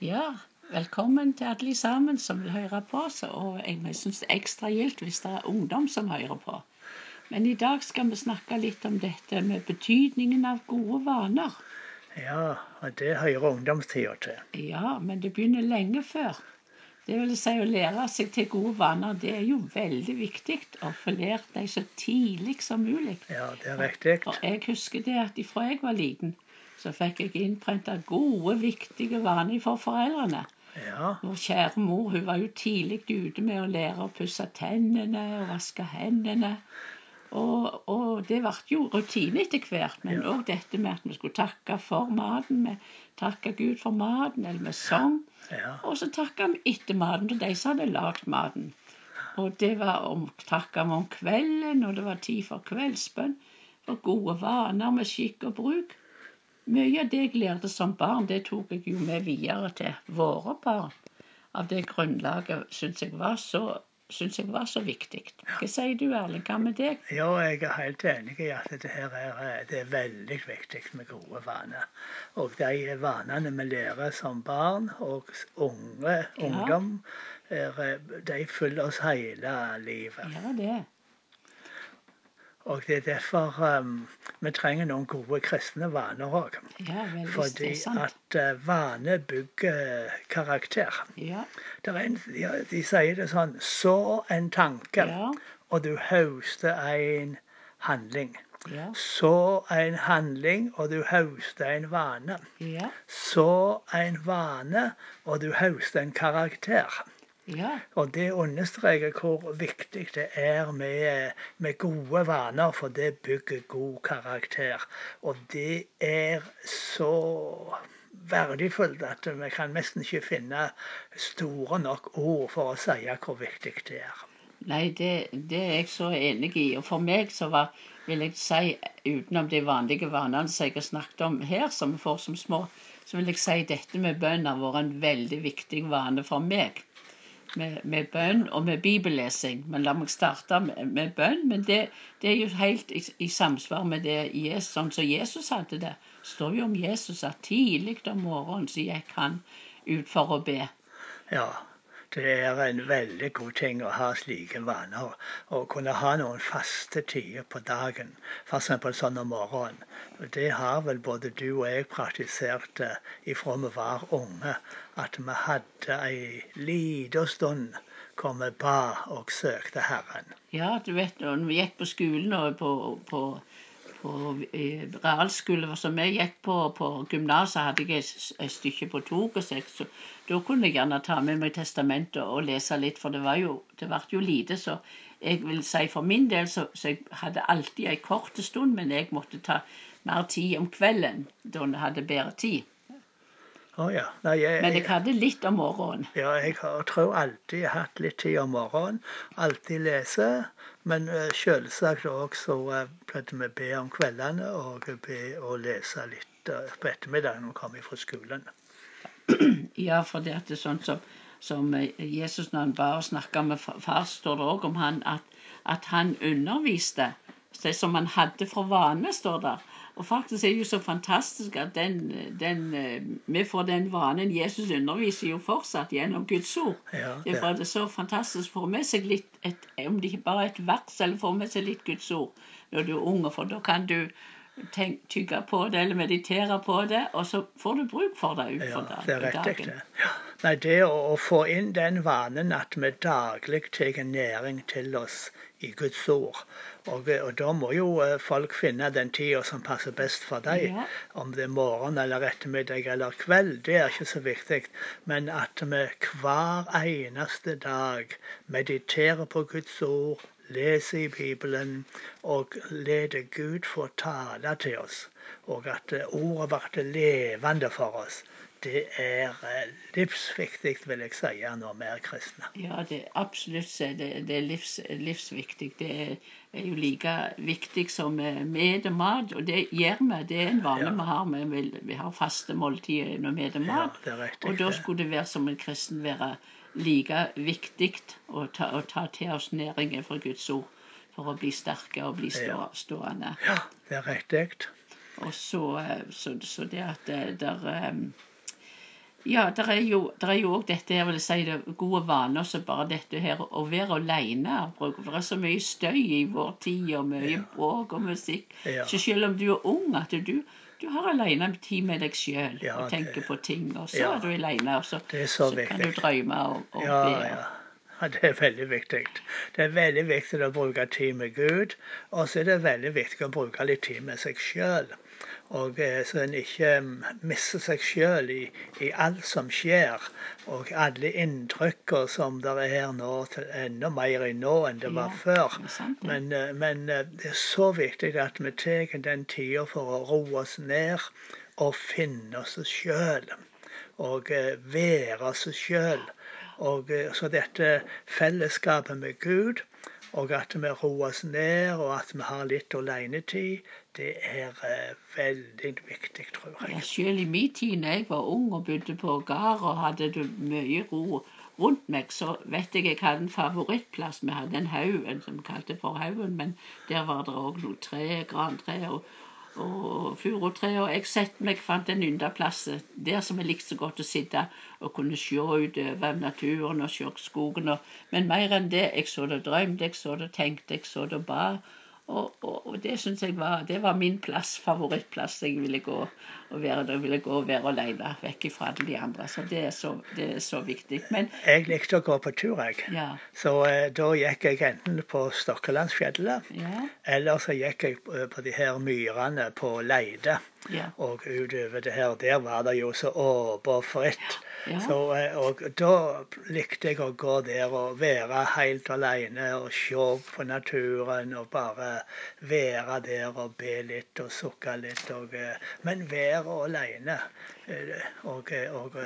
Ja, velkommen til alle sammen som vil høre på oss. Og jeg syns det er ekstra gildt hvis det er ungdom som hører på. Men i dag skal vi snakke litt om dette med betydningen av gode vaner. Ja, og det hører ungdomstida til. Ja, men det begynner lenge før. Det vil si Å lære seg til gode vaner det er jo veldig viktig å få lært dem så tidlig som mulig. Ja, det er riktig. Og jeg husker det at ifra jeg var liten, så fikk jeg innprenta gode, viktige vaner for foreldrene. Ja. Vår kjære mor hun var jo tidlig ute med å lære å pusse tennene og vaske hendene. Og, og det ble jo rutine etter hvert. Men òg ja. dette med at vi skulle takke for maten. Vi takket Gud for maten, eller vi sang. Ja. Og så takket vi etter maten til de som hadde lagd maten. Og det var om takke vi om kvelden, og det var tid for kveldsbønn. For gode vaner med skikk og bruk. Mye av det jeg lærte som barn, det tok jeg jo med videre til våre barn. Av det grunnlaget syns jeg var så syns jeg var så viktig. Hva sier du, Erling? Hva med deg? Jo, jeg er helt enig i at det her er, det er veldig viktig med gode vaner. Og de vanene vi lærer som barn og unge, ungdom, er, de følger oss hele livet. Ja, det. Og det er derfor um, vi trenger noen gode kristne vaner òg. Ja, Fordi at uh, vane bygger karakter. Ja. En, ja, de sier det sånn Så en tanke, ja. og du høster en handling. Ja. Så en handling, og du høster en vane. Ja. Så en vane, og du høster en karakter. Ja. Og det understreker hvor viktig det er med, med, gode vaner, for det bygger god karakter. Og det er så verdifullt at vi kan nesten ikke finne store nok ord for å si hvor viktig det er. Nei, det, det, er jeg så enig i. Og for meg så var, vil jeg si, utenom de vanlige vanene som jeg har snakket om her, som vi får som små, så vil jeg si dette med bønn har vært en veldig viktig vane for meg med, med, bønn og med bibellesing. Men la meg starte med, med bønn. Men det, det, er jo helt i, i samsvar med det Jesus, sånn som Jesus hadde det. Det står jo om Jesus at tidlig om morgenen så gikk han ut for å be. Ja, det er en veldig god ting å ha slike vaner. Å kunne ha noen faste tider på dagen, f.eks. sånn om morgenen. Det har vel både du og jeg praktisert eh, ifra vi var unge. At vi hadde ei lita stund hvor vi ba og søkte Herren. Ja, du vet når vi gikk på skolen og på, på på realskole. som vi gikk på, på gymnaset, hadde jeg et stykke på toget, så, så da kunne jeg gjerne ta med meg testamentet og lese litt, for det, var jo, det ble jo lite. Så jeg vil si for min del så, så jeg hadde alltid en kort stund, men jeg måtte ta mer tid om kvelden da jeg hadde bedre tid. Oh, ja. Nei, jeg, Men jeg hadde litt om morgenen. Ja, jeg har, tror alltid jeg har hatt litt tid om morgenen. Alltid lese. Men uh, selvsagt også uh, pleide vi be om kveldene og be å lese litt uh, på ettermiddagen når vi kom fra skolen. Ja, for det er sånn som, som Jesus når han ba og snakka med far, står det òg om han at, at han underviste. Det som han hadde for vane, står der. Og faktisk er det jo så fantastisk at den, den, eh, vi får den vanen Jesus underviser jo fortsatt gjennom Guds ord. Ja, det er bare så fantastisk å få med seg litt, et, om det ikke bare er et vers, eller få med seg litt Guds ord når du er ung. For da kan du tenk, tygge på det eller meditere på det, og så får du bruk for det utenfor ja, det er riktig, dagen. Ja. Nei, det å, å, få inn den vanen at vi daglig tar næring til oss i Guds ord. Og, og, da må jo eh, folk finne den tida som passer best for dem. Ja. Om det er morgen eller ettermiddag eller kveld, det er ikke så viktig. Men at vi hver eneste dag mediterer på Guds ord, leser i Bibelen og lar Gud få tale til oss. Og at eh, ordet blir levende for oss det er eh, livsviktig, vil jeg si, når vi er kristne. Ja, det er absolutt det, det er livs, livsviktig. Det er, er, jo like viktig som med og mat, og det gjør vi. Det er en vane ja. vi har. Vi, vi, har faste måltider når vi spiser mat. Ja, riktig, og da skulle det være som en kristen være like viktig å ta, å ta til oss næringen fra Guds ord for å bli sterke og bli stå, stående. Ja, det er riktig. Og så, så, så det at det der Ja, det er jo òg dette her, vil jeg si, det gode vaner som bare dette her å være aleine. For det er så mye støy i vår tid, og mye Ja. bråk og musikk. Ja. Så selv om du er ung, at du, du har alene tid med deg sjøl Ja, og tenker det- på ting. Og så ja. er du alene, og så, så kan du drømme og, og Ja, be. Det er veldig viktig. Det er veldig viktig å bruke tid med Gud, og så er det veldig viktig å bruke litt tid med seg sjøl. Og eh, så en ikke mm, mister seg sjøl i, i alt som skjer, og alle inntrykker som det er nå, til enda mer i nå enn det var før. Men, eh, men eh, det er så viktig at vi tar den tida for å roe oss ned og finne oss sjøl. Og være oss sjøl. Og eh, så dette fellesskapet med Gud, og at vi roer oss ned, og at vi har litt alenetid, det er eh, veldig viktig, tror Ja, jeg. selv i min tid da jeg var ung og bodde på gard og hadde det mye ro rundt meg, så vet jeg jeg hadde en favorittplass. Vi hadde en haug som vi kalte for Haugen, men der var det òg noe tre, grantre og, og furutre. Og jeg sette meg, fant en yndeplass der som jeg likte så godt å sitte og kunne se utover naturen og se skogen. Og, men mer enn det, jeg så det drømte, jeg så det tenkte, jeg så det ba. Og, og, og det syns jeg var Det var min plass, favorittplass. Jeg ville gå og være der. Jeg ville gå og være alene, vekk fra alle de andre. Så det er så, det er så viktig. Men Jeg likte å gå på tur, jeg. ja. Så eh, da gikk jeg enten på Stokkelandsfjellet, Ja. eller så gikk jeg på, på de her myrene på Leide. Ja. Og utover det her, der var det jo så åpent. Ja. Så, eh, og da likte jeg å gå der og være helt alene og se på naturen og bare være der og be litt og sukke litt. Og, eh, men være alene eh, og, og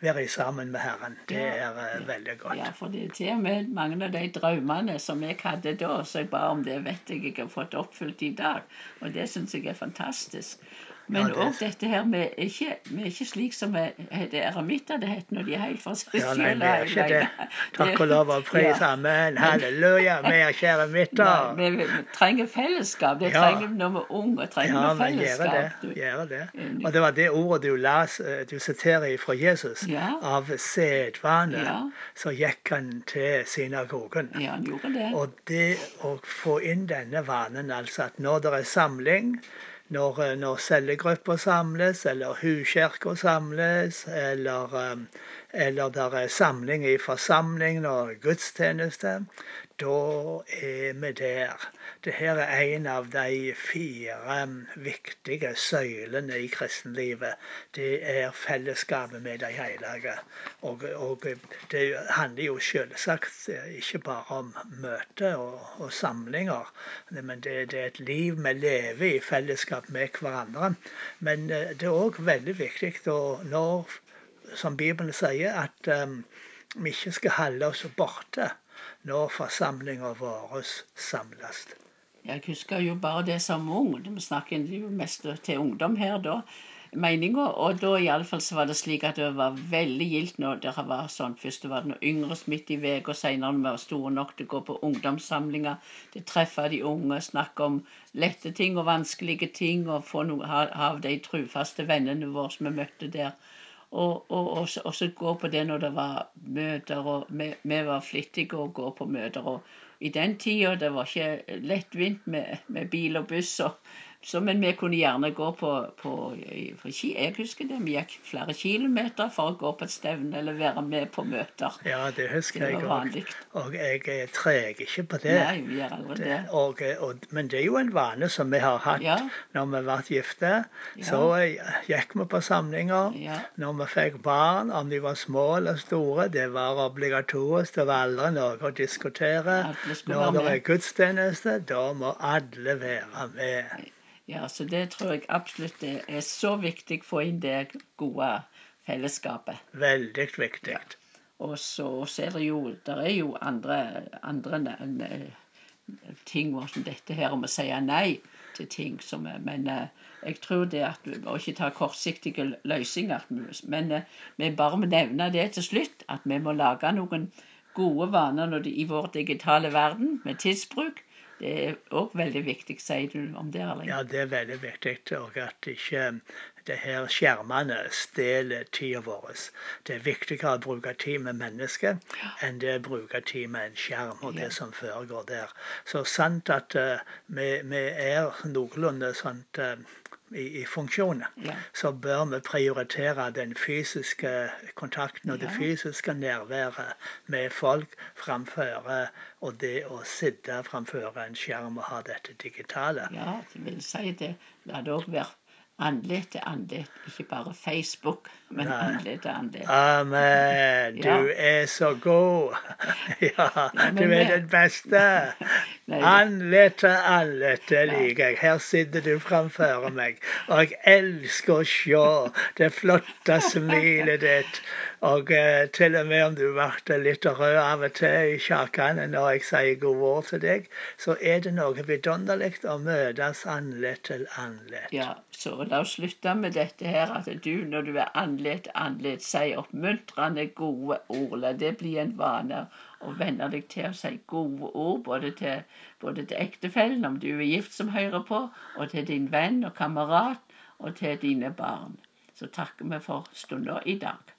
være sammen med Herren, det er uh, veldig godt. Ja, for det er til og med mange av de drømmene som jeg hadde da, så jeg ba om det, vet jeg jeg har fått oppfylt i dag. Og det syns jeg er fantastisk. Men Ja, det- dette her med ikke, er ikke slik som er- det eremitter det heter når de er helt for seg Ja, nei, vi er ikke det. Takk og lov og pris. Ja. Amen. Halleluja. Vi er kjære eremitter. vi, vi trenger fellesskap. Det Ja. trenger vi når vi er unge. trenger Ja, vi fellesskap. gjør det. Gjør det. Og det var det ordet du las, eh, du siterer fra Jesus. Ja. Av sedvane Ja. så gikk han til synagogen. Ja, han gjorde det. Og det å få inn denne vanen, altså at når det er samling, når, eh, når cellegrupper samles, eller huskirker samles, eller, eh, eller det er samling i forsamling når gudstjeneste, da er vi der. Dette er en av de fire viktige søylene i kristenlivet. Det er fellesskapet med de hellige. Og, og det handler jo selvsagt ikke bare om møter og, og samlinger, men det, det er et liv vi lever i fellesskap med hverandre. Men eh, det er òg veldig viktig når, som Bibelen sier, at um, vi ikke skal holde oss borte når forsamlinga vår samles. Jeg husker jo bare det som ung. Vi snakker jo mest til ungdom her da. Meninga, og da i alle fall så var det slik at det var veldig gildt når det var sånn Først var det noe yngre midt i uka, senere når vi var store nok til å gå på ungdomssamlinger. til treffe de unge, snakke om lette ting og vanskelige ting, og få noe ha- de trufaste vennene våre som vi møtte der. Og, og, og, så- og gå på det når det var møter, og vi, vi var flittige å gå på møter. Og i den tida det var ikke lettvint med, med bil og buss, og, så, men vi kunne gjerne gå på, på for ski. Jeg husker det, vi gikk flere kilometer for å gå på et stevne eller være med på møter. Ja, det husker Det jeg òg. Og jeg treger treg ikke på det. Nei, vi gjør aldri det. Og, og, men det er jo en vane som vi har hatt Ja. når vi ble gifte. Så eh, gikk vi på samlinger. Ja. Når vi fikk barn, om de var små eller store, det var obligatorisk. Det var aldri noe å diskutere. Når det er gudstjeneste, da må alle være med. Ja, så det tror jeg absolutt det er så viktig å få inn det gode fellesskapet. Veldig viktig. Og så, er det jo der er jo andre, andre ting som dette her om å si nei til ting som Men eh, jeg tror det at vi må ikke ta kortsiktige løsninger. Men eh, vi bare må nevne det til slutt, at vi må lage noen gode vaner i vår digitale verden med tidsbruk. Det er òg veldig viktig, sier du om det, Erling. Ja, det er veldig viktig. Og at ikke det her skjermene stjeler tida vår. Det er viktigere å bruke tid med mennesker enn det å bruke tid med en skjerm og det som foregår der. Så sant at uh, vi, vi, er noenlunde sånt uh, i, i funksjoner, Ja. så bør vi prioritere den fysiske kontakten og det fysiske nærværet med folk framfor og det å sitte framfor en skjerm og ha dette digitale. Ja, det vil si det. La det òg være andlet til andlet, ikke bare Facebook, men Nei. andlet til andlet. Amen. Du Ja. er så god. Ja, ja du er den beste. Det- Andlet til andlet, det liker jeg. Her sitter du framfor meg, og jeg elsker å se det flotte smilet ditt. Og eh, til og med om du ble litt rød av og til i kjakene når jeg sier gode ord til deg, så er det noe vidunderlig å møtes andlet til andlet. Ja, så la oss slutte med dette her, at du når du er andlet anlet, andlet, sier oppmuntrende gode ord. La det bli en vane å venne deg til å si gode ord, både til, både til ektefellen, om du er gift som hører på, og til din venn og kamerat, og til dine barn. Så takker vi for stunda i dag.